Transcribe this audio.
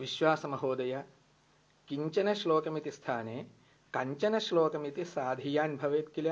विश्वासमहोदय किञ्चन श्लोकमिति स्थाने कञ्चन श्लोकमिति साधीयान् भवेत् किल